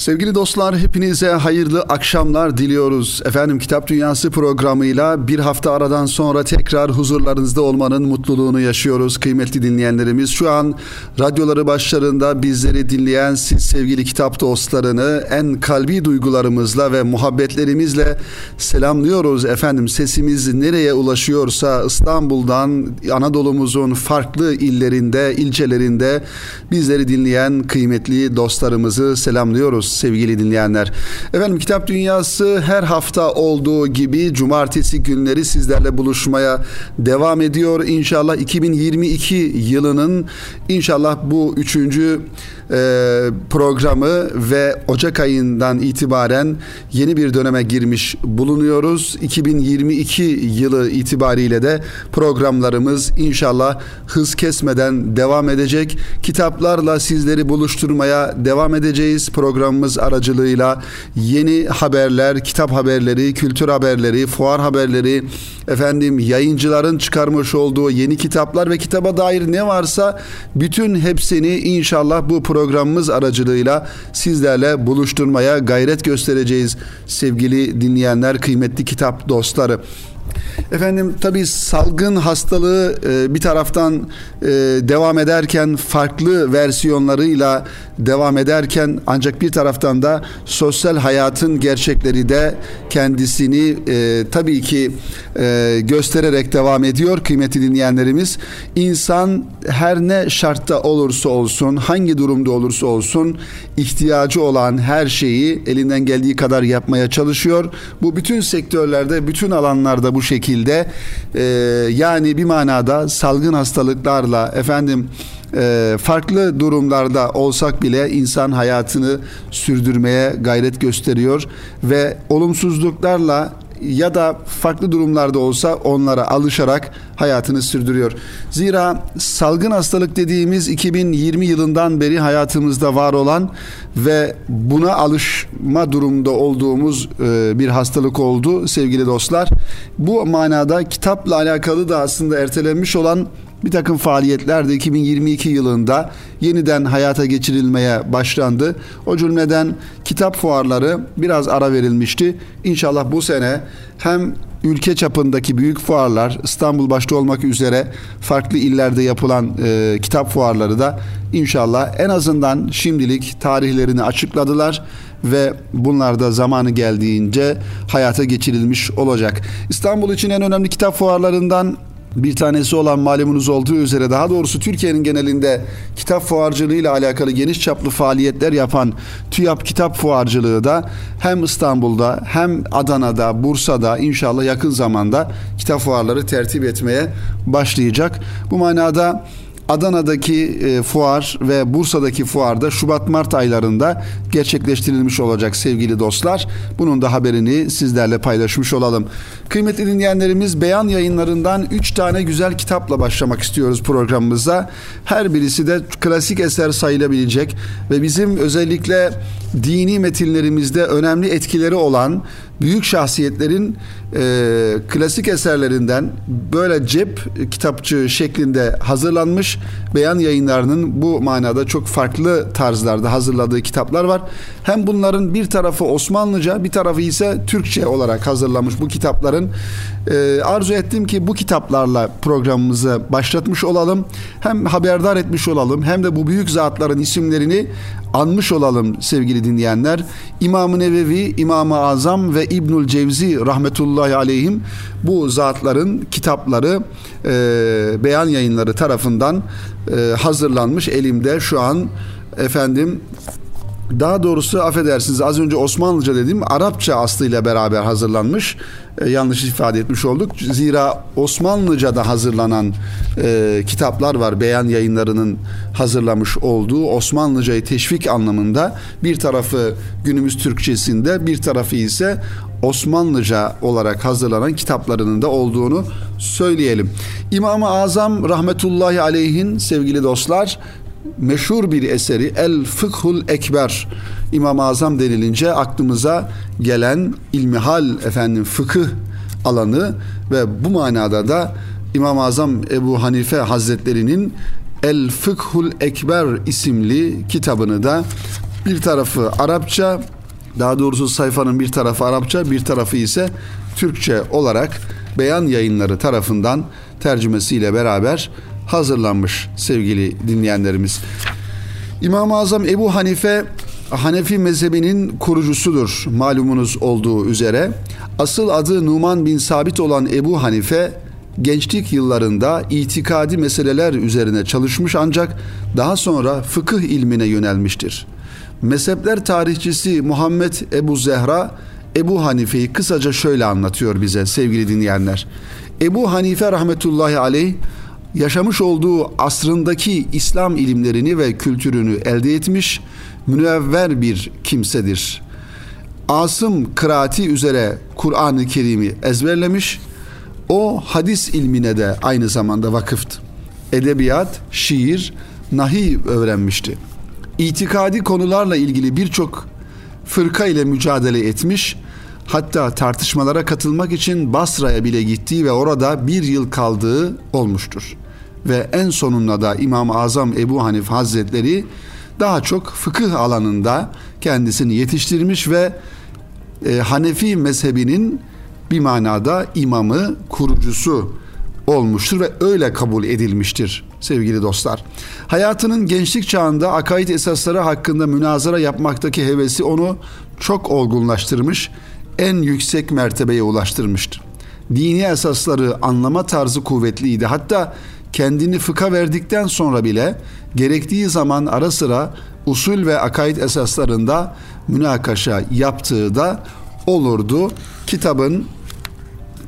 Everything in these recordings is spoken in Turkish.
Sevgili dostlar hepinize hayırlı akşamlar diliyoruz. Efendim Kitap Dünyası programıyla bir hafta aradan sonra tekrar huzurlarınızda olmanın mutluluğunu yaşıyoruz. Kıymetli dinleyenlerimiz şu an radyoları başlarında bizleri dinleyen siz sevgili kitap dostlarını en kalbi duygularımızla ve muhabbetlerimizle selamlıyoruz. Efendim sesimiz nereye ulaşıyorsa İstanbul'dan Anadolu'muzun farklı illerinde, ilçelerinde bizleri dinleyen kıymetli dostlarımızı selamlıyoruz sevgili dinleyenler. Efendim Kitap Dünyası her hafta olduğu gibi cumartesi günleri sizlerle buluşmaya devam ediyor. İnşallah 2022 yılının inşallah bu üçüncü programı ve Ocak ayından itibaren yeni bir döneme girmiş bulunuyoruz. 2022 yılı itibariyle de programlarımız inşallah hız kesmeden devam edecek. Kitaplarla sizleri buluşturmaya devam edeceğiz. Programımız aracılığıyla yeni haberler, kitap haberleri, kültür haberleri, fuar haberleri, efendim yayıncıların çıkarmış olduğu yeni kitaplar ve kitaba dair ne varsa bütün hepsini inşallah bu program programımız aracılığıyla sizlerle buluşturmaya gayret göstereceğiz sevgili dinleyenler, kıymetli kitap dostları. Efendim tabii salgın hastalığı e, bir taraftan e, devam ederken farklı versiyonlarıyla devam ederken ancak bir taraftan da sosyal hayatın gerçekleri de kendisini e, tabii ki göstererek devam ediyor kıymetli dinleyenlerimiz. İnsan her ne şartta olursa olsun, hangi durumda olursa olsun ihtiyacı olan her şeyi elinden geldiği kadar yapmaya çalışıyor. Bu bütün sektörlerde, bütün alanlarda bu şekilde e, yani bir manada salgın hastalıklarla efendim e, farklı durumlarda olsak bile insan hayatını sürdürmeye gayret gösteriyor ve olumsuzluklarla ya da farklı durumlarda olsa onlara alışarak hayatını sürdürüyor. Zira salgın hastalık dediğimiz 2020 yılından beri hayatımızda var olan ve buna alışma durumda olduğumuz e, bir hastalık oldu sevgili dostlar. Bu manada kitapla alakalı da aslında ertelenmiş olan bir takım faaliyetler de 2022 yılında yeniden hayata geçirilmeye başlandı. O cümleden kitap fuarları biraz ara verilmişti. İnşallah bu sene hem ülke çapındaki büyük fuarlar İstanbul başta olmak üzere farklı illerde yapılan e, kitap fuarları da inşallah en azından şimdilik tarihlerini açıkladılar ve bunlar da zamanı geldiğince hayata geçirilmiş olacak. İstanbul için en önemli kitap fuarlarından bir tanesi olan malumunuz olduğu üzere daha doğrusu Türkiye'nin genelinde kitap fuarcılığı ile alakalı geniş çaplı faaliyetler yapan TÜYAP Kitap Fuarcılığı da hem İstanbul'da hem Adana'da, Bursa'da inşallah yakın zamanda kitap fuarları tertip etmeye başlayacak. Bu manada Adana'daki e, fuar ve Bursa'daki fuarda Şubat-Mart aylarında gerçekleştirilmiş olacak sevgili dostlar. Bunun da haberini sizlerle paylaşmış olalım. Kıymetli dinleyenlerimiz beyan yayınlarından 3 tane güzel kitapla başlamak istiyoruz programımıza. Her birisi de klasik eser sayılabilecek ve bizim özellikle dini metinlerimizde önemli etkileri olan büyük şahsiyetlerin e, klasik eserlerinden böyle cep kitapçı şeklinde hazırlanmış beyan yayınlarının bu manada çok farklı tarzlarda hazırladığı kitaplar var. Hem bunların bir tarafı Osmanlıca bir tarafı ise Türkçe olarak hazırlamış bu kitapların. E, arzu ettim ki bu kitaplarla programımızı başlatmış olalım. Hem haberdar etmiş olalım hem de bu büyük zatların isimlerini anmış olalım sevgili dinleyenler. İmam-ı Nevevi, İmam-ı Azam ve İbnül Cevzi rahmetullahi aleyhim bu zatların kitapları e, beyan yayınları tarafından e, hazırlanmış elimde şu an efendim daha doğrusu affedersiniz az önce Osmanlıca dediğim Arapça aslıyla beraber hazırlanmış. E, yanlış ifade etmiş olduk. Zira Osmanlıca'da hazırlanan e, kitaplar var. Beyan yayınlarının hazırlamış olduğu Osmanlıcayı teşvik anlamında bir tarafı günümüz Türkçesinde bir tarafı ise Osmanlıca olarak hazırlanan kitaplarının da olduğunu söyleyelim. İmam-ı Azam rahmetullahi aleyhin sevgili dostlar meşhur bir eseri El Fıkhul Ekber İmam-ı Azam denilince aklımıza gelen ilmihal efendim fıkıh alanı ve bu manada da İmam-ı Azam Ebu Hanife Hazretleri'nin El Fıkhul Ekber isimli kitabını da Bir tarafı Arapça, daha doğrusu sayfanın bir tarafı Arapça, bir tarafı ise Türkçe olarak Beyan Yayınları tarafından tercümesiyle beraber hazırlanmış sevgili dinleyenlerimiz. İmam-ı Azam Ebu Hanife Hanefi mezhebinin kurucusudur malumunuz olduğu üzere. Asıl adı Numan bin Sabit olan Ebu Hanife gençlik yıllarında itikadi meseleler üzerine çalışmış ancak daha sonra fıkıh ilmine yönelmiştir. Mezhepler tarihçisi Muhammed Ebu Zehra Ebu Hanife'yi kısaca şöyle anlatıyor bize sevgili dinleyenler. Ebu Hanife rahmetullahi aleyh yaşamış olduğu asrındaki İslam ilimlerini ve kültürünü elde etmiş, münevver bir kimsedir. Asım kıraati üzere Kur'an-ı Kerim'i ezberlemiş, o hadis ilmine de aynı zamanda vakıftı. Edebiyat, şiir, nahiy öğrenmişti. İtikadi konularla ilgili birçok fırka ile mücadele etmiş, hatta tartışmalara katılmak için Basra'ya bile gittiği ve orada bir yıl kaldığı olmuştur. Ve en sonunda da İmam-ı Azam Ebu Hanif Hazretleri daha çok fıkıh alanında kendisini yetiştirmiş ve e, Hanefi mezhebinin bir manada imamı, kurucusu olmuştur ve öyle kabul edilmiştir sevgili dostlar. Hayatının gençlik çağında akaid esasları hakkında münazara yapmaktaki hevesi onu çok olgunlaştırmış, en yüksek mertebeye ulaştırmıştır. Dini esasları anlama tarzı kuvvetliydi. Hatta kendini fıkha verdikten sonra bile gerektiği zaman ara sıra usul ve akaid esaslarında münakaşa yaptığı da olurdu. Kitabın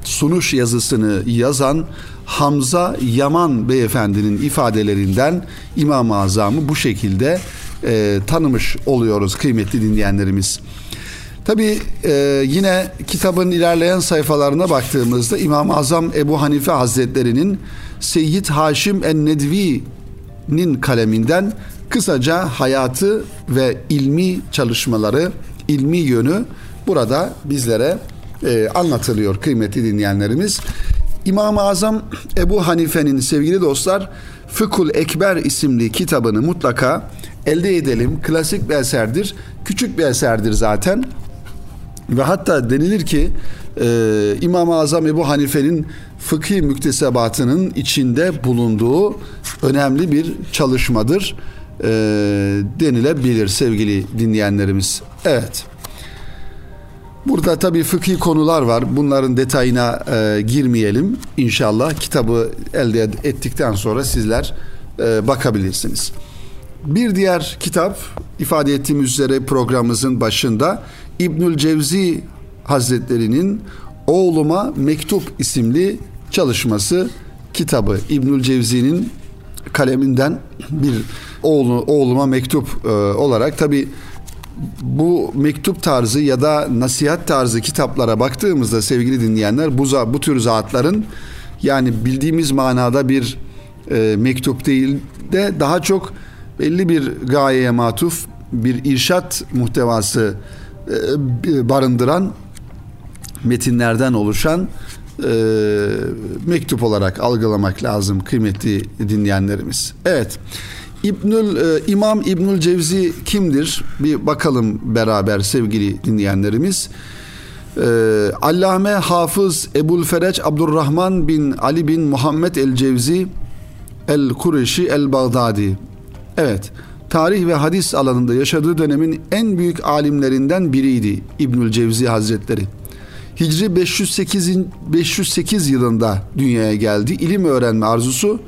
sunuş yazısını yazan Hamza Yaman beyefendinin ifadelerinden İmam-ı Azam'ı bu şekilde e, tanımış oluyoruz kıymetli dinleyenlerimiz. Tabi e, yine kitabın ilerleyen sayfalarına baktığımızda İmam-ı Azam Ebu Hanife Hazretleri'nin Seyyid Haşim en-Nedvi'nin kaleminden kısaca hayatı ve ilmi çalışmaları, ilmi yönü burada bizlere e, anlatılıyor kıymetli dinleyenlerimiz. İmam-ı Azam Ebu Hanife'nin sevgili dostlar Fıkul Ekber isimli kitabını mutlaka elde edelim. Klasik bir eserdir. Küçük bir eserdir zaten. Ve hatta denilir ki e, İmam-ı Azam Ebu Hanife'nin fıkhi müktesebatının içinde bulunduğu önemli bir çalışmadır e, denilebilir sevgili dinleyenlerimiz. Evet. Burada tabii fıkhi konular var. Bunların detayına e, girmeyelim. İnşallah kitabı elde ettikten sonra sizler e, bakabilirsiniz. Bir diğer kitap ifade ettiğimiz üzere programımızın başında İbnül Cevzi Hazretleri'nin Oğluma Mektup isimli çalışması kitabı. İbnül Cevzi'nin kaleminden bir oğlu, oğluma mektup e, olarak tabi bu mektup tarzı ya da nasihat tarzı kitaplara baktığımızda sevgili dinleyenler bu, bu tür zatların yani bildiğimiz manada bir e, mektup değil de daha çok belli bir gayeye matuf bir irşat muhtevası barındıran metinlerden oluşan e, mektup olarak algılamak lazım kıymetli dinleyenlerimiz. Evet. İbnül e, İmam İbnül Cevzi kimdir? Bir bakalım beraber sevgili dinleyenlerimiz. E, Allame Hafız Ebul Fereç Abdurrahman bin Ali bin Muhammed el Cevzi el Kureşi el Bağdadi. Evet. Tarih ve hadis alanında yaşadığı dönemin en büyük alimlerinden biriydi İbnül Cevzi Hazretleri. Hicri 508, 508 yılında dünyaya geldi. İlim öğrenme arzusu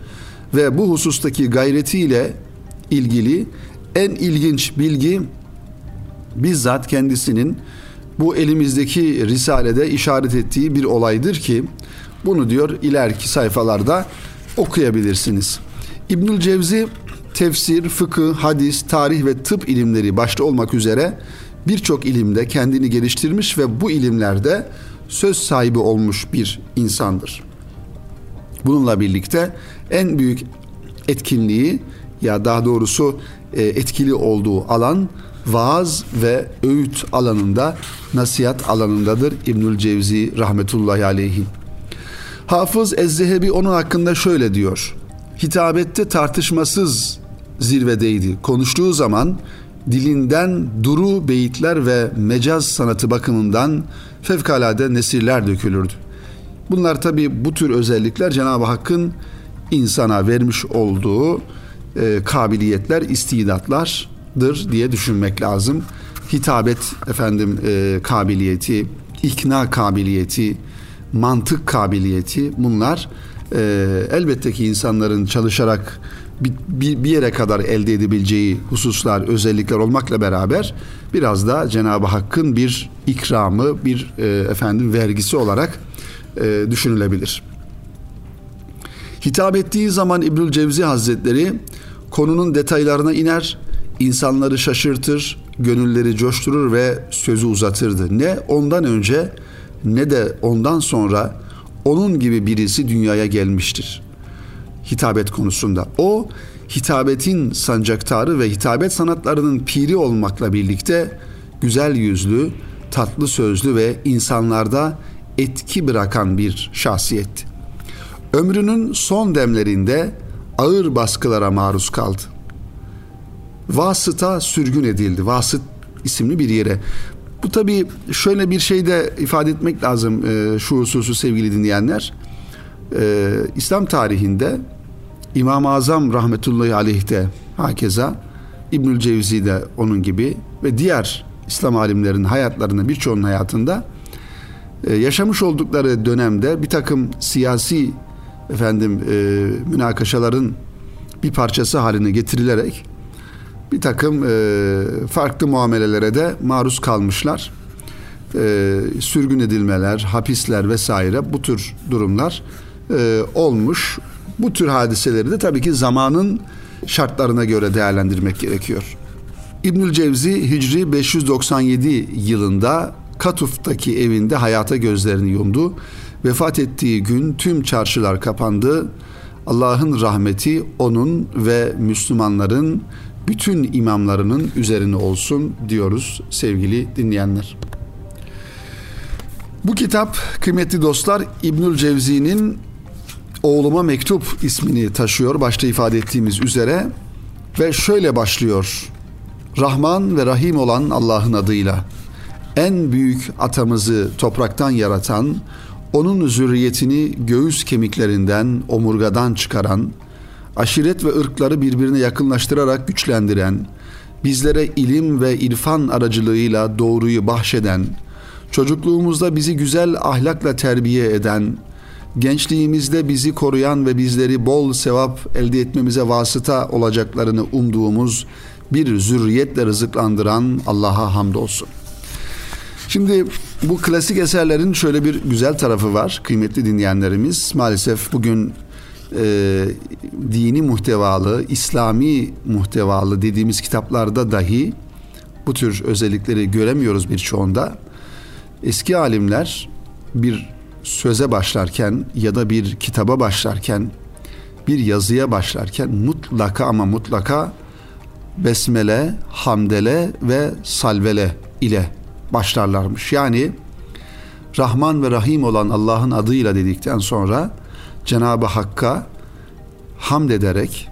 ve bu husustaki gayretiyle ilgili en ilginç bilgi bizzat kendisinin bu elimizdeki risalede işaret ettiği bir olaydır ki bunu diyor ileriki sayfalarda okuyabilirsiniz. İbnül Cevzi tefsir, fıkıh, hadis, tarih ve tıp ilimleri başta olmak üzere birçok ilimde kendini geliştirmiş ve bu ilimlerde söz sahibi olmuş bir insandır. Bununla birlikte en büyük etkinliği ya daha doğrusu e, etkili olduğu alan vaaz ve öğüt alanında, nasihat alanındadır İbnül Cevzi rahmetullahi aleyhi. Hafız Ezzehebi onun hakkında şöyle diyor. Hitabette tartışmasız zirvedeydi. Konuştuğu zaman dilinden duru beyitler ve mecaz sanatı bakımından fevkalade nesirler dökülürdü. Bunlar tabi bu tür özellikler Cenab-ı Hakk'ın insana vermiş olduğu e, kabiliyetler, istidatlardır diye düşünmek lazım. Hitabet efendim e, kabiliyeti, ikna kabiliyeti, mantık kabiliyeti bunlar e, elbette ki insanların çalışarak bir, bir, yere kadar elde edebileceği hususlar, özellikler olmakla beraber biraz da Cenab-ı Hakk'ın bir ikramı, bir e, efendim vergisi olarak e, düşünülebilir. Hitap ettiği zaman İbnül Cevzi Hazretleri konunun detaylarına iner, insanları şaşırtır, gönülleri coşturur ve sözü uzatırdı. Ne ondan önce ne de ondan sonra onun gibi birisi dünyaya gelmiştir. Hitabet konusunda. O hitabetin sancaktarı ve hitabet sanatlarının piri olmakla birlikte güzel yüzlü, tatlı sözlü ve insanlarda etki bırakan bir şahsiyetti. Ömrünün son demlerinde ağır baskılara maruz kaldı. Vasıta sürgün edildi. Vasıt isimli bir yere. Bu tabii şöyle bir şey de ifade etmek lazım e, şu hususu sevgili dinleyenler. E, İslam tarihinde İmam-ı Azam rahmetullahi aleyh de hakeza İbnül Cevzi de onun gibi ve diğer İslam alimlerinin hayatlarında birçoğunun hayatında e, yaşamış oldukları dönemde bir takım siyasi efendim e, münakaşaların bir parçası haline getirilerek bir takım e, farklı muamelelere de maruz kalmışlar. E, sürgün edilmeler, hapisler vesaire bu tür durumlar e, olmuş. Bu tür hadiseleri de tabii ki zamanın şartlarına göre değerlendirmek gerekiyor. İbnül Cevzi Hicri 597 yılında Katuf'taki evinde hayata gözlerini yumdu. Vefat ettiği gün tüm çarşılar kapandı. Allah'ın rahmeti onun ve Müslümanların bütün imamlarının üzerine olsun diyoruz sevgili dinleyenler. Bu kitap kıymetli dostlar İbnül Cevzi'nin Oğluma Mektup ismini taşıyor başta ifade ettiğimiz üzere ve şöyle başlıyor. Rahman ve Rahim olan Allah'ın adıyla en büyük atamızı topraktan yaratan, onun zürriyetini göğüs kemiklerinden, omurgadan çıkaran, aşiret ve ırkları birbirine yakınlaştırarak güçlendiren, bizlere ilim ve irfan aracılığıyla doğruyu bahşeden, çocukluğumuzda bizi güzel ahlakla terbiye eden, gençliğimizde bizi koruyan ve bizleri bol sevap elde etmemize vasıta olacaklarını umduğumuz bir zürriyetle rızıklandıran Allah'a hamdolsun. Şimdi bu klasik eserlerin şöyle bir güzel tarafı var kıymetli dinleyenlerimiz. Maalesef bugün e, dini muhtevalı, İslami muhtevalı dediğimiz kitaplarda dahi bu tür özellikleri göremiyoruz birçoğunda. Eski alimler bir söze başlarken ya da bir kitaba başlarken, bir yazıya başlarken mutlaka ama mutlaka besmele, hamdele ve salvele ile başlarlarmış. Yani Rahman ve Rahim olan Allah'ın adıyla dedikten sonra Cenab-ı Hakk'a hamd ederek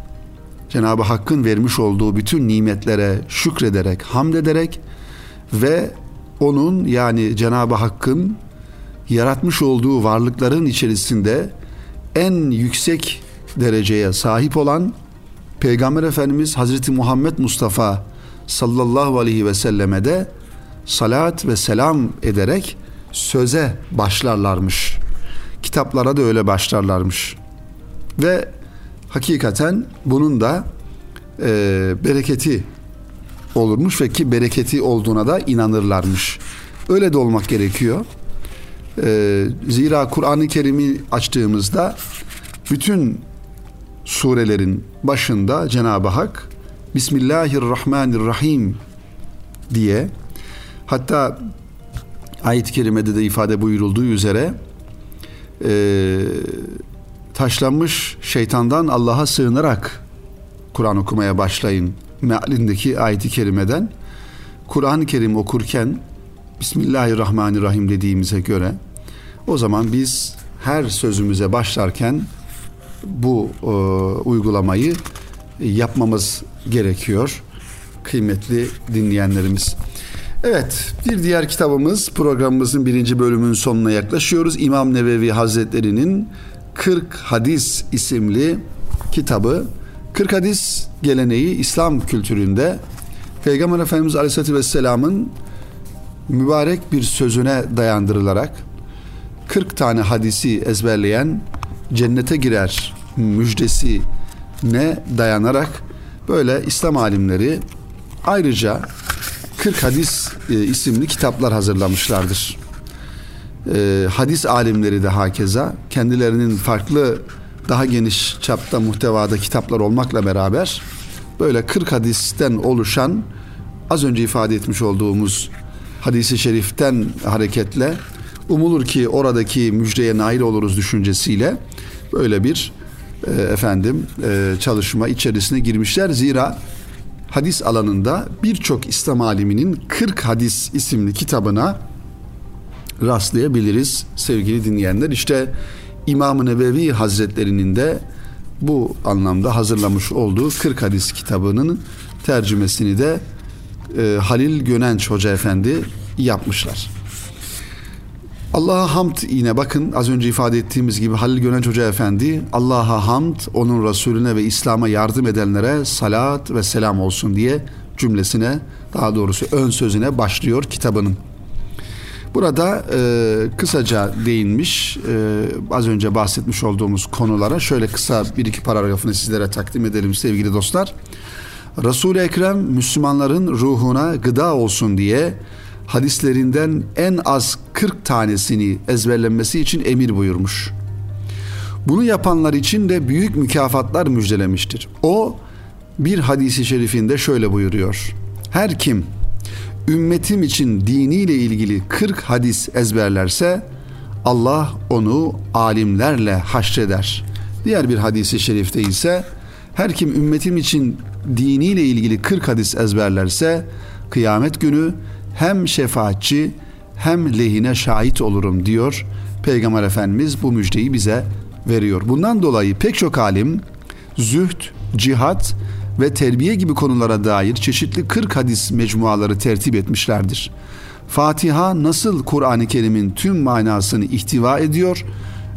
Cenab-ı Hakk'ın vermiş olduğu bütün nimetlere şükrederek, hamd ederek ve onun yani Cenab-ı Hakk'ın yaratmış olduğu varlıkların içerisinde en yüksek dereceye sahip olan Peygamber Efendimiz Hazreti Muhammed Mustafa sallallahu aleyhi ve selleme de salat ve selam ederek söze başlarlarmış. Kitaplara da öyle başlarlarmış. Ve hakikaten bunun da e, bereketi olurmuş ve ki bereketi olduğuna da inanırlarmış. Öyle de olmak gerekiyor. E, zira Kur'an-ı Kerim'i açtığımızda bütün surelerin başında Cenab-ı Hak Bismillahirrahmanirrahim diye hatta ayet-i kerimede de ifade buyurulduğu üzere e, taşlanmış şeytandan Allah'a sığınarak Kur'an okumaya başlayın mealindeki ayet-i kerimeden Kur'an-ı Kerim okurken Bismillahirrahmanirrahim dediğimize göre o zaman biz her sözümüze başlarken bu e, uygulamayı yapmamız gerekiyor. kıymetli dinleyenlerimiz. Evet bir diğer kitabımız programımızın birinci bölümünün sonuna yaklaşıyoruz. İmam Nevevi Hazretleri'nin 40 Hadis isimli kitabı. 40 Hadis geleneği İslam kültüründe Peygamber Efendimiz Aleyhisselatü Vesselam'ın mübarek bir sözüne dayandırılarak 40 tane hadisi ezberleyen cennete girer müjdesi ne dayanarak böyle İslam alimleri ayrıca 40 hadis e, isimli kitaplar hazırlamışlardır. E, hadis alimleri de hakeza kendilerinin farklı daha geniş çapta muhtevada kitaplar olmakla beraber böyle 40 hadisten oluşan az önce ifade etmiş olduğumuz hadisi şeriften hareketle umulur ki oradaki müjdeye nail oluruz düşüncesiyle böyle bir e, efendim e, çalışma içerisine girmişler. Zira hadis alanında birçok İslam aliminin 40 hadis isimli kitabına rastlayabiliriz sevgili dinleyenler. İşte İmam-ı Nebevi Hazretlerinin de bu anlamda hazırlamış olduğu 40 hadis kitabının tercümesini de e, Halil Gönenç Hoca Efendi yapmışlar. Allah'a hamd yine bakın az önce ifade ettiğimiz gibi Halil Gönenç Hoca Efendi Allah'a hamd onun Resulüne ve İslam'a yardım edenlere salat ve selam olsun diye cümlesine daha doğrusu ön sözüne başlıyor kitabının. Burada e, kısaca değinmiş e, az önce bahsetmiş olduğumuz konulara şöyle kısa bir iki paragrafını sizlere takdim edelim sevgili dostlar. Resul-i Ekrem Müslümanların ruhuna gıda olsun diye hadislerinden en az 40 tanesini ezberlenmesi için emir buyurmuş. Bunu yapanlar için de büyük mükafatlar müjdelemiştir. O bir hadisi şerifinde şöyle buyuruyor. Her kim ümmetim için diniyle ilgili 40 hadis ezberlerse Allah onu alimlerle haşreder. Diğer bir hadisi şerifte ise her kim ümmetim için diniyle ilgili 40 hadis ezberlerse kıyamet günü hem şefaatçi hem lehine şahit olurum diyor Peygamber Efendimiz bu müjdeyi bize veriyor. Bundan dolayı pek çok alim zühd, cihat ve terbiye gibi konulara dair çeşitli 40 hadis mecmuaları tertip etmişlerdir. Fatiha nasıl Kur'an-ı Kerim'in tüm manasını ihtiva ediyor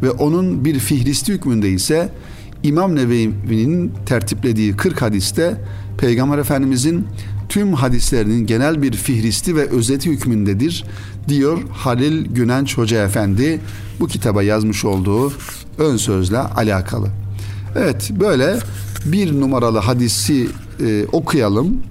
ve onun bir fihristi hükmünde ise İmam Nevevi'nin tertiplediği 40 hadiste Peygamber Efendimizin tüm hadislerinin genel bir fihristi ve özeti hükmündedir diyor Halil Günenç Hoca Efendi bu kitaba yazmış olduğu ön sözle alakalı. Evet böyle bir numaralı hadisi e, okuyalım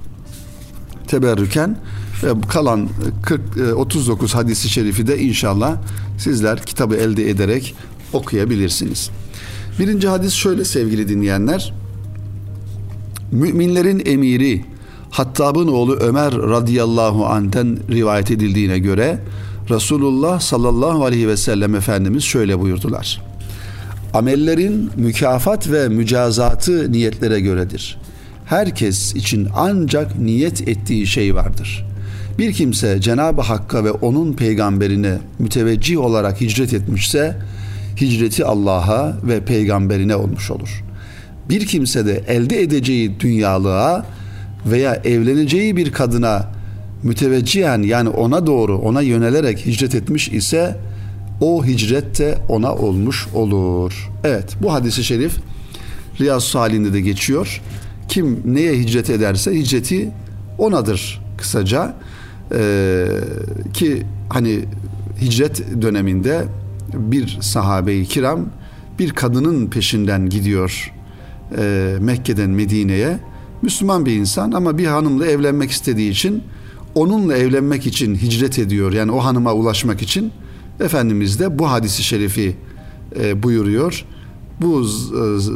teberrüken e, kalan 40 e, 39 hadisi şerifi de inşallah sizler kitabı elde ederek okuyabilirsiniz. Birinci hadis şöyle sevgili dinleyenler. Müminlerin emiri Hattab'ın oğlu Ömer radıyallahu anh'ten rivayet edildiğine göre Resulullah sallallahu aleyhi ve sellem Efendimiz şöyle buyurdular. Amellerin mükafat ve mücazatı niyetlere göredir. Herkes için ancak niyet ettiği şey vardır. Bir kimse Cenab-ı Hakk'a ve onun peygamberine müteveccih olarak hicret etmişse hicreti Allah'a ve peygamberine olmuş olur. Bir kimse de elde edeceği dünyalığa veya evleneceği bir kadına müteveccihen yani ona doğru ona yönelerek hicret etmiş ise o hicret de ona olmuş olur. Evet bu hadisi şerif Riyaz Salih'inde de geçiyor. Kim neye hicret ederse hicreti onadır kısaca. Ee, ki hani hicret döneminde bir sahabe-i kiram bir kadının peşinden gidiyor e, Mekke'den Medine'ye Müslüman bir insan ama bir hanımla evlenmek istediği için onunla evlenmek için hicret ediyor. Yani o hanıma ulaşmak için Efendimiz de bu hadisi şerifi e, buyuruyor. Bu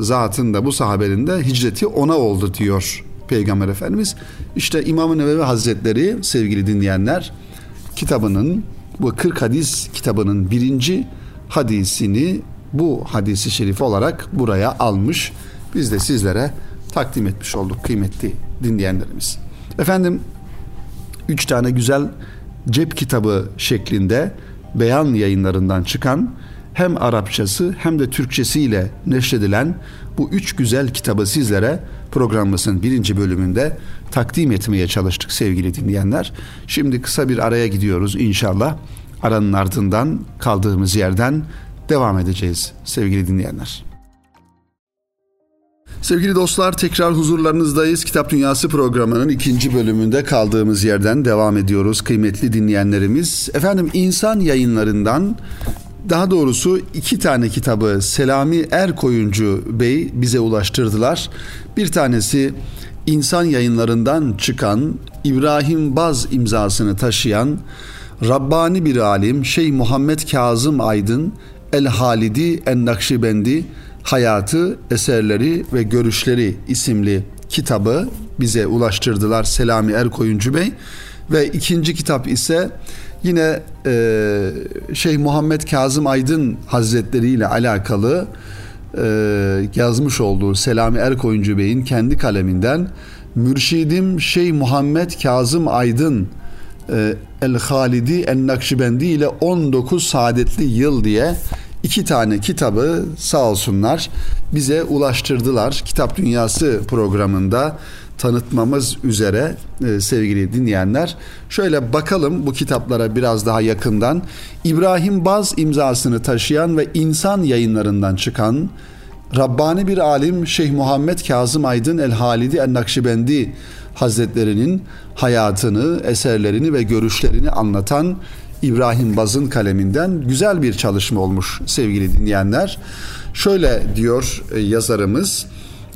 zatın da bu sahabenin de hicreti ona oldu diyor Peygamber Efendimiz. İşte İmam-ı Nevevi Hazretleri sevgili dinleyenler kitabının bu 40 hadis kitabının birinci hadisini bu hadisi şerif olarak buraya almış. Biz de sizlere takdim etmiş olduk kıymetli dinleyenlerimiz. Efendim üç tane güzel cep kitabı şeklinde beyan yayınlarından çıkan hem Arapçası hem de Türkçesiyle neşredilen bu üç güzel kitabı sizlere programımızın birinci bölümünde takdim etmeye çalıştık sevgili dinleyenler. Şimdi kısa bir araya gidiyoruz inşallah. Aranın ardından kaldığımız yerden devam edeceğiz sevgili dinleyenler. Sevgili dostlar tekrar huzurlarınızdayız. Kitap Dünyası programının ikinci bölümünde kaldığımız yerden devam ediyoruz kıymetli dinleyenlerimiz. Efendim insan yayınlarından daha doğrusu iki tane kitabı Selami Erkoyuncu Bey bize ulaştırdılar. Bir tanesi insan yayınlarından çıkan İbrahim Baz imzasını taşıyan Rabbani bir alim Şeyh Muhammed Kazım Aydın El Halidi En Nakşibendi Hayatı, Eserleri ve Görüşleri isimli kitabı bize ulaştırdılar Selami Erkoyuncu Bey. Ve ikinci kitap ise yine e, Şeyh Muhammed Kazım Aydın Hazretleri ile alakalı e, yazmış olduğu Selami Erkoyuncu Bey'in kendi kaleminden Mürşidim Şeyh Muhammed Kazım Aydın El Halidi En Nakşibendi ile 19 saadetli yıl diye iki tane kitabı sağ olsunlar bize ulaştırdılar. Kitap Dünyası programında tanıtmamız üzere e, sevgili dinleyenler. Şöyle bakalım bu kitaplara biraz daha yakından. İbrahim Baz imzasını taşıyan ve insan yayınlarından çıkan Rabbani bir alim Şeyh Muhammed Kazım Aydın El Halidi El Nakşibendi Hazretlerinin hayatını, eserlerini ve görüşlerini anlatan İbrahim Baz'ın kaleminden güzel bir çalışma olmuş sevgili dinleyenler. Şöyle diyor e, yazarımız.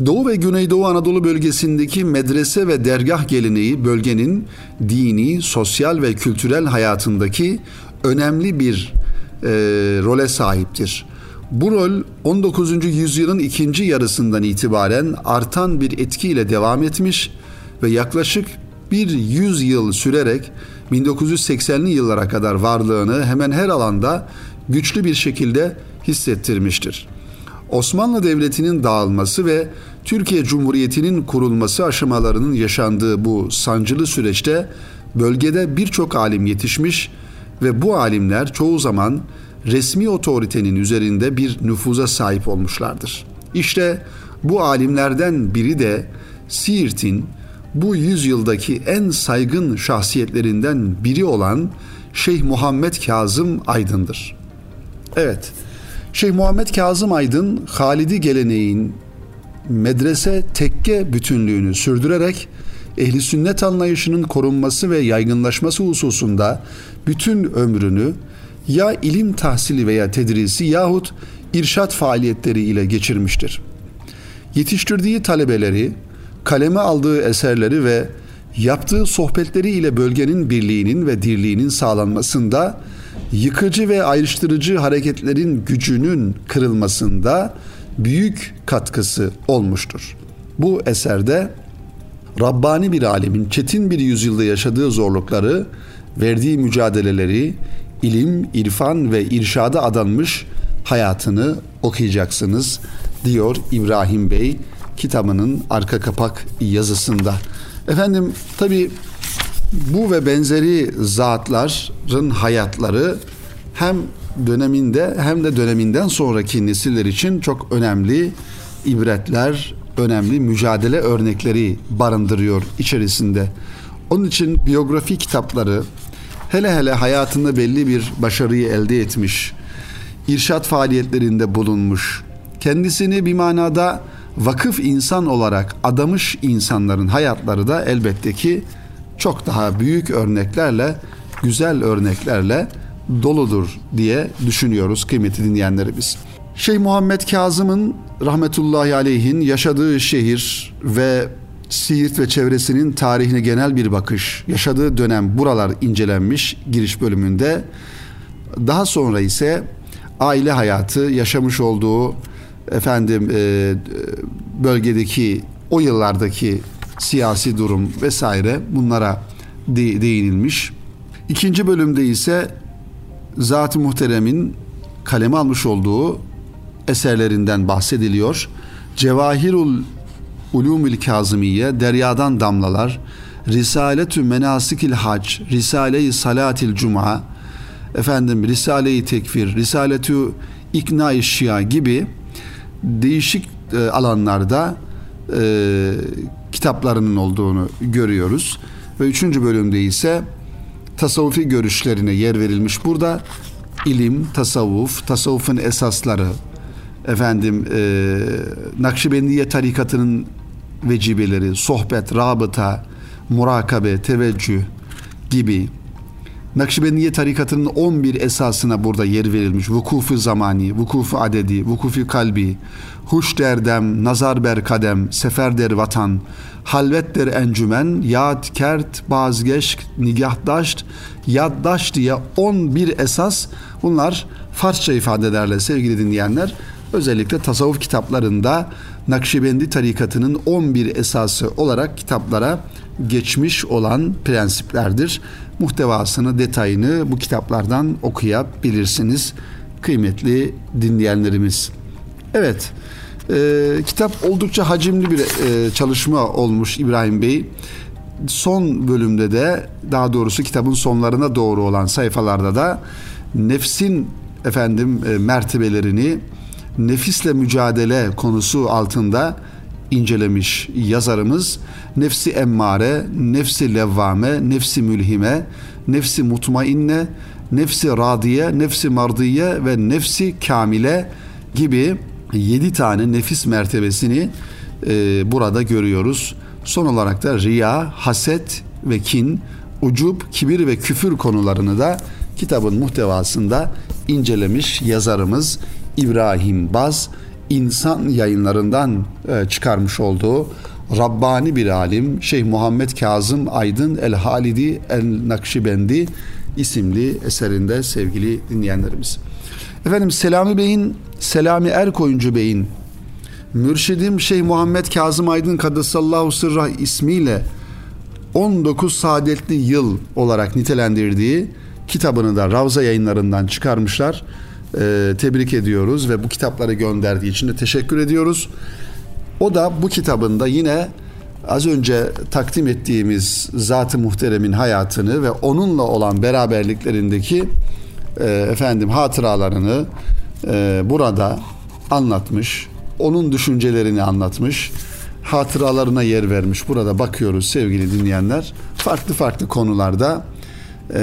Doğu ve Güneydoğu Anadolu bölgesindeki medrese ve dergah geleneği bölgenin dini, sosyal ve kültürel hayatındaki önemli bir e, role sahiptir. Bu rol 19. yüzyılın ikinci yarısından itibaren artan bir etkiyle devam etmiş ve yaklaşık bir yüz yıl sürerek 1980'li yıllara kadar varlığını hemen her alanda güçlü bir şekilde hissettirmiştir. Osmanlı Devleti'nin dağılması ve Türkiye Cumhuriyeti'nin kurulması aşamalarının yaşandığı bu sancılı süreçte bölgede birçok alim yetişmiş ve bu alimler çoğu zaman resmi otoritenin üzerinde bir nüfuza sahip olmuşlardır. İşte bu alimlerden biri de Siirt'in bu yüzyıldaki en saygın şahsiyetlerinden biri olan Şeyh Muhammed Kazım Aydın'dır. Evet, Şeyh Muhammed Kazım Aydın Halidi geleneğin medrese tekke bütünlüğünü sürdürerek ehli sünnet anlayışının korunması ve yaygınlaşması hususunda bütün ömrünü ya ilim tahsili veya tedrisi yahut irşat faaliyetleri ile geçirmiştir. Yetiştirdiği talebeleri kaleme aldığı eserleri ve yaptığı sohbetleri ile bölgenin birliğinin ve dirliğinin sağlanmasında, yıkıcı ve ayrıştırıcı hareketlerin gücünün kırılmasında büyük katkısı olmuştur. Bu eserde Rabbani bir alemin çetin bir yüzyılda yaşadığı zorlukları, verdiği mücadeleleri, ilim, irfan ve irşada adanmış hayatını okuyacaksınız diyor İbrahim Bey kitabının arka kapak yazısında. Efendim tabi bu ve benzeri zatların hayatları hem döneminde hem de döneminden sonraki nesiller için çok önemli ibretler, önemli mücadele örnekleri barındırıyor içerisinde. Onun için biyografi kitapları hele hele hayatında belli bir başarıyı elde etmiş, irşat faaliyetlerinde bulunmuş, kendisini bir manada vakıf insan olarak adamış insanların hayatları da elbette ki çok daha büyük örneklerle, güzel örneklerle doludur diye düşünüyoruz kıymeti dinleyenlerimiz. Şeyh Muhammed Kazım'ın rahmetullahi aleyhin yaşadığı şehir ve Siirt ve çevresinin tarihine genel bir bakış, yaşadığı dönem buralar incelenmiş giriş bölümünde. Daha sonra ise aile hayatı, yaşamış olduğu efendim e, bölgedeki o yıllardaki siyasi durum vesaire bunlara de, değinilmiş. İkinci bölümde ise Zat-ı Muhterem'in kaleme almış olduğu eserlerinden bahsediliyor. Cevahirul Ulumül Kazımiye, Deryadan Damlalar, Risaletü Menasikil Hac, Risale-i Salatil Cuma, efendim Risale-i Tekfir, Risaletü İkna-i Şia gibi değişik e, alanlarda e, kitaplarının olduğunu görüyoruz. Ve üçüncü bölümde ise tasavvufi görüşlerine yer verilmiş. Burada ilim, tasavvuf, tasavvufun esasları, efendim e, Nakşibendiye tarikatının vecibeleri, sohbet, rabıta, murakabe, teveccüh gibi Nakşibendiye tarikatının 11 esasına burada yer verilmiş. Vukufu zamani, vukufu adedi, vukufu kalbi, huş derdem, nazar ber kadem, sefer der vatan, halvet der encümen, yad kert, bazgeş, nigahdaşt, yaddaş diye 11 esas bunlar Farsça ifade ederler sevgili dinleyenler. Özellikle tasavvuf kitaplarında Nakşibendi tarikatının 11 esası olarak kitaplara geçmiş olan prensiplerdir. Muhtevasını, detayını bu kitaplardan okuyabilirsiniz kıymetli dinleyenlerimiz. Evet, e, kitap oldukça hacimli bir e, çalışma olmuş İbrahim Bey. Son bölümde de daha doğrusu kitabın sonlarına doğru olan sayfalarda da nefsin efendim e, mertebelerini nefisle mücadele konusu altında incelemiş yazarımız nefsi emmare, nefsi levvame, nefsi mülhime, nefsi mutmainne, nefsi radiye, nefsi mardiye ve nefsi kamile gibi yedi tane nefis mertebesini e, burada görüyoruz. Son olarak da riya, haset ve kin, ucub, kibir ve küfür konularını da kitabın muhtevasında incelemiş yazarımız İbrahim Baz insan yayınlarından e, çıkarmış olduğu Rabbani bir alim Şeyh Muhammed Kazım Aydın El Halidi El Nakşibendi isimli eserinde sevgili dinleyenlerimiz. Efendim Selami Bey'in Selami Erkoyuncu Bey'in Mürşidim Şeyh Muhammed Kazım Aydın Kaddesallahu Sırrah ismiyle 19 saadetli yıl olarak nitelendirdiği kitabını da Ravza yayınlarından çıkarmışlar. Ee, tebrik ediyoruz ve bu kitapları gönderdiği için de teşekkür ediyoruz. O da bu kitabında yine az önce takdim ettiğimiz Zat-ı Muhterem'in hayatını ve onunla olan beraberliklerindeki e, efendim hatıralarını e, burada anlatmış. Onun düşüncelerini anlatmış. Hatıralarına yer vermiş. Burada bakıyoruz sevgili dinleyenler. Farklı farklı konularda e,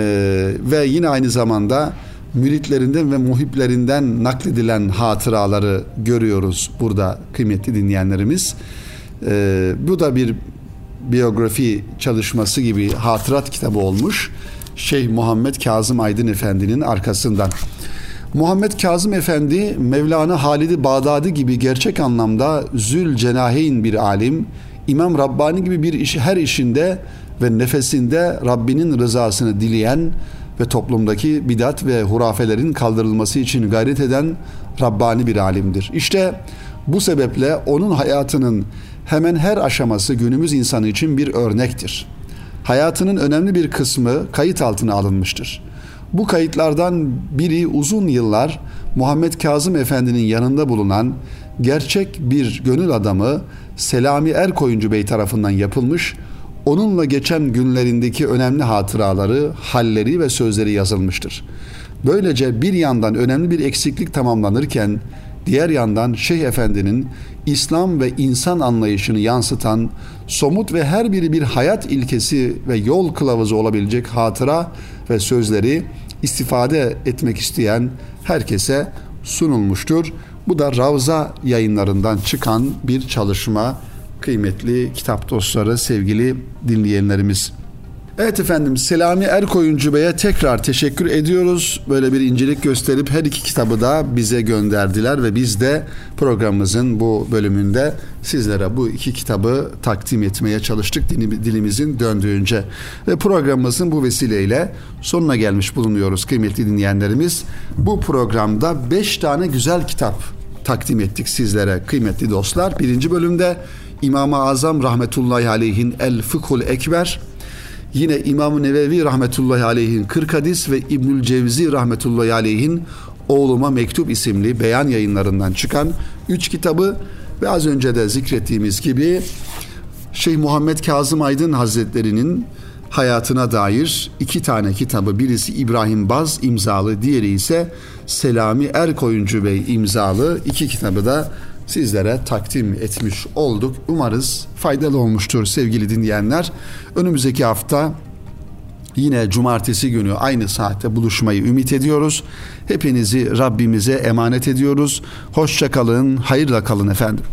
ve yine aynı zamanda müritlerinden ve muhiplerinden nakledilen hatıraları görüyoruz burada kıymetli dinleyenlerimiz. Ee, bu da bir biyografi çalışması gibi hatırat kitabı olmuş. Şeyh Muhammed Kazım Aydın Efendi'nin arkasından. Muhammed Kazım Efendi Mevlana Halid-i Bağdadi gibi gerçek anlamda zül cenaheyn bir alim, İmam Rabbani gibi bir işi her işinde ve nefesinde Rabbinin rızasını dileyen ve toplumdaki bidat ve hurafelerin kaldırılması için gayret eden Rabbani bir alimdir. İşte bu sebeple onun hayatının hemen her aşaması günümüz insanı için bir örnektir. Hayatının önemli bir kısmı kayıt altına alınmıştır. Bu kayıtlardan biri uzun yıllar Muhammed Kazım Efendi'nin yanında bulunan gerçek bir gönül adamı Selami Erkoyuncu Bey tarafından yapılmış onunla geçen günlerindeki önemli hatıraları, halleri ve sözleri yazılmıştır. Böylece bir yandan önemli bir eksiklik tamamlanırken diğer yandan Şeyh Efendi'nin İslam ve insan anlayışını yansıtan somut ve her biri bir hayat ilkesi ve yol kılavuzu olabilecek hatıra ve sözleri istifade etmek isteyen herkese sunulmuştur. Bu da Ravza yayınlarından çıkan bir çalışma kıymetli kitap dostları, sevgili dinleyenlerimiz. Evet efendim Selami Erkoyuncu Bey'e tekrar teşekkür ediyoruz. Böyle bir incelik gösterip her iki kitabı da bize gönderdiler ve biz de programımızın bu bölümünde sizlere bu iki kitabı takdim etmeye çalıştık dilimizin döndüğünce. Ve programımızın bu vesileyle sonuna gelmiş bulunuyoruz kıymetli dinleyenlerimiz. Bu programda beş tane güzel kitap takdim ettik sizlere kıymetli dostlar. Birinci bölümde İmam-ı Azam rahmetullahi aleyhin El Fıkhul Ekber yine İmam-ı Nevevi rahmetullahi aleyhin 40 hadis ve İbnül Cevzi rahmetullahi aleyhin Oğluma Mektup isimli beyan yayınlarından çıkan üç kitabı ve az önce de zikrettiğimiz gibi Şeyh Muhammed Kazım Aydın Hazretleri'nin hayatına dair iki tane kitabı birisi İbrahim Baz imzalı diğeri ise Selami Erkoyuncu Bey imzalı. İki kitabı da sizlere takdim etmiş olduk. Umarız faydalı olmuştur sevgili dinleyenler. Önümüzdeki hafta Yine cumartesi günü aynı saatte buluşmayı ümit ediyoruz. Hepinizi Rabbimize emanet ediyoruz. Hoşça kalın, hayırla kalın efendim.